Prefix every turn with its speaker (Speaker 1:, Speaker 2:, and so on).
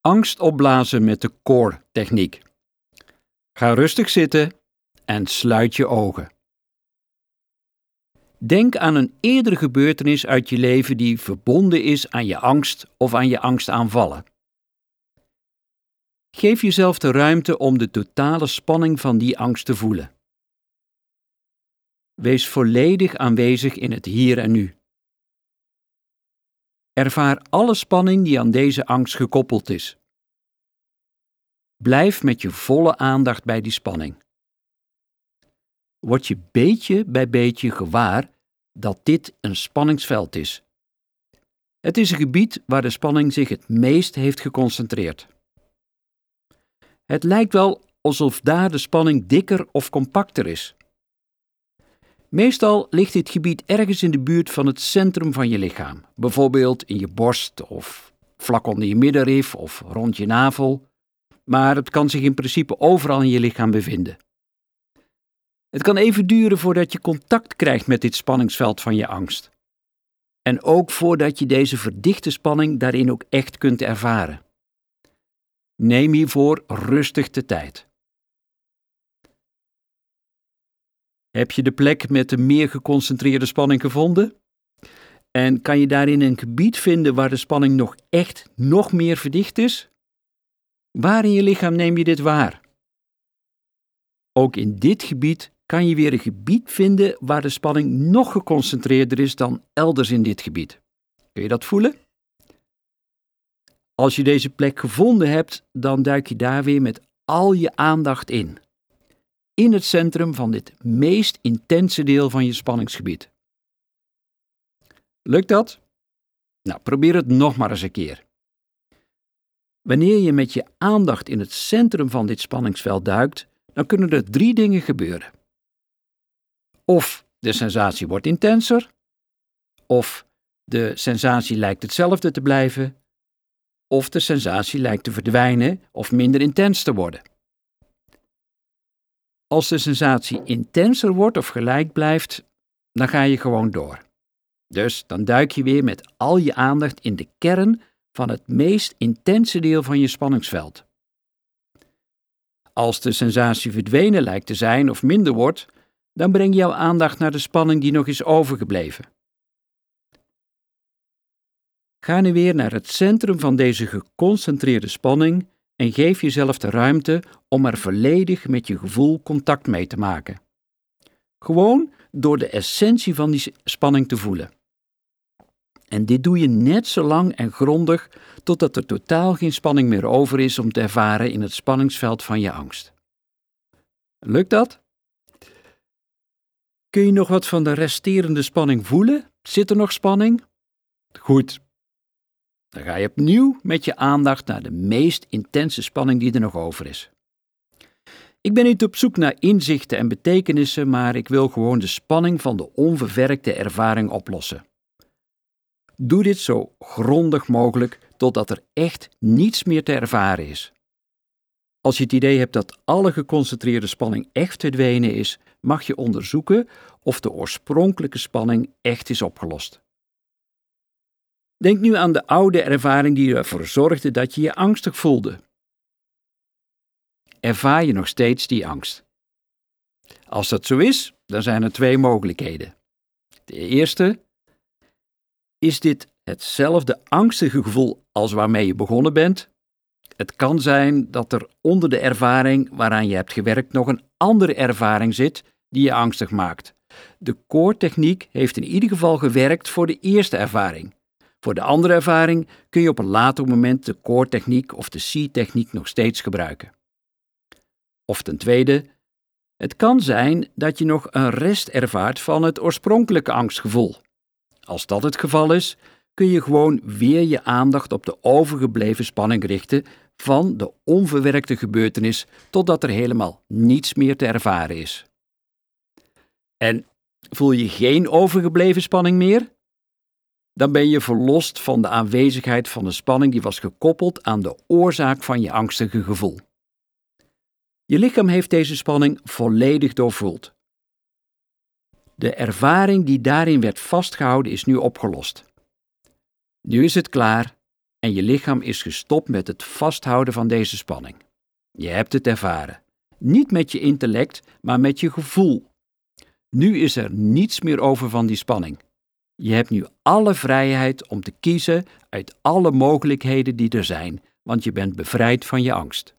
Speaker 1: Angst opblazen met de core-techniek. Ga rustig zitten en sluit je ogen. Denk aan een eerdere gebeurtenis uit je leven die verbonden is aan je angst of aan je angstaanvallen. Geef jezelf de ruimte om de totale spanning van die angst te voelen. Wees volledig aanwezig in het hier en nu. Ervaar alle spanning die aan deze angst gekoppeld is. Blijf met je volle aandacht bij die spanning. Word je beetje bij beetje gewaar dat dit een spanningsveld is. Het is een gebied waar de spanning zich het meest heeft geconcentreerd. Het lijkt wel alsof daar de spanning dikker of compacter is. Meestal ligt dit gebied ergens in de buurt van het centrum van je lichaam, bijvoorbeeld in je borst of vlak onder je middenrif of rond je navel, maar het kan zich in principe overal in je lichaam bevinden. Het kan even duren voordat je contact krijgt met dit spanningsveld van je angst. En ook voordat je deze verdichte spanning daarin ook echt kunt ervaren. Neem hiervoor rustig de tijd. Heb je de plek met de meer geconcentreerde spanning gevonden? En kan je daarin een gebied vinden waar de spanning nog echt nog meer verdicht is? Waar in je lichaam neem je dit waar? Ook in dit gebied kan je weer een gebied vinden waar de spanning nog geconcentreerder is dan elders in dit gebied. Kun je dat voelen? Als je deze plek gevonden hebt, dan duik je daar weer met al je aandacht in in het centrum van dit meest intense deel van je spanningsgebied. Lukt dat? Nou, probeer het nog maar eens een keer. Wanneer je met je aandacht in het centrum van dit spanningsveld duikt, dan kunnen er drie dingen gebeuren. Of de sensatie wordt intenser, of de sensatie lijkt hetzelfde te blijven, of de sensatie lijkt te verdwijnen of minder intens te worden. Als de sensatie intenser wordt of gelijk blijft, dan ga je gewoon door. Dus dan duik je weer met al je aandacht in de kern van het meest intense deel van je spanningsveld. Als de sensatie verdwenen lijkt te zijn of minder wordt, dan breng je jouw aandacht naar de spanning die nog is overgebleven. Ga nu weer naar het centrum van deze geconcentreerde spanning en geef jezelf de ruimte om er volledig met je gevoel contact mee te maken. Gewoon door de essentie van die spanning te voelen. En dit doe je net zo lang en grondig totdat er totaal geen spanning meer over is om te ervaren in het spanningsveld van je angst. Lukt dat? Kun je nog wat van de resterende spanning voelen? Zit er nog spanning? Goed, dan ga je opnieuw met je aandacht naar de meest intense spanning die er nog over is. Ik ben niet op zoek naar inzichten en betekenissen, maar ik wil gewoon de spanning van de onverwerkte ervaring oplossen. Doe dit zo grondig mogelijk totdat er echt niets meer te ervaren is. Als je het idee hebt dat alle geconcentreerde spanning echt verdwenen is, mag je onderzoeken of de oorspronkelijke spanning echt is opgelost. Denk nu aan de oude ervaring die ervoor zorgde dat je je angstig voelde. Ervaar je nog steeds die angst? Als dat zo is, dan zijn er twee mogelijkheden. De eerste, is dit hetzelfde angstige gevoel als waarmee je begonnen bent? Het kan zijn dat er onder de ervaring waaraan je hebt gewerkt nog een andere ervaring zit die je angstig maakt. De core-techniek heeft in ieder geval gewerkt voor de eerste ervaring. Voor de andere ervaring kun je op een later moment de core-techniek of de C-techniek nog steeds gebruiken. Of ten tweede, het kan zijn dat je nog een rest ervaart van het oorspronkelijke angstgevoel. Als dat het geval is, kun je gewoon weer je aandacht op de overgebleven spanning richten van de onverwerkte gebeurtenis totdat er helemaal niets meer te ervaren is. En voel je geen overgebleven spanning meer? Dan ben je verlost van de aanwezigheid van de spanning die was gekoppeld aan de oorzaak van je angstige gevoel. Je lichaam heeft deze spanning volledig doorvoeld. De ervaring die daarin werd vastgehouden is nu opgelost. Nu is het klaar en je lichaam is gestopt met het vasthouden van deze spanning. Je hebt het ervaren. Niet met je intellect, maar met je gevoel. Nu is er niets meer over van die spanning. Je hebt nu alle vrijheid om te kiezen uit alle mogelijkheden die er zijn, want je bent bevrijd van je angst.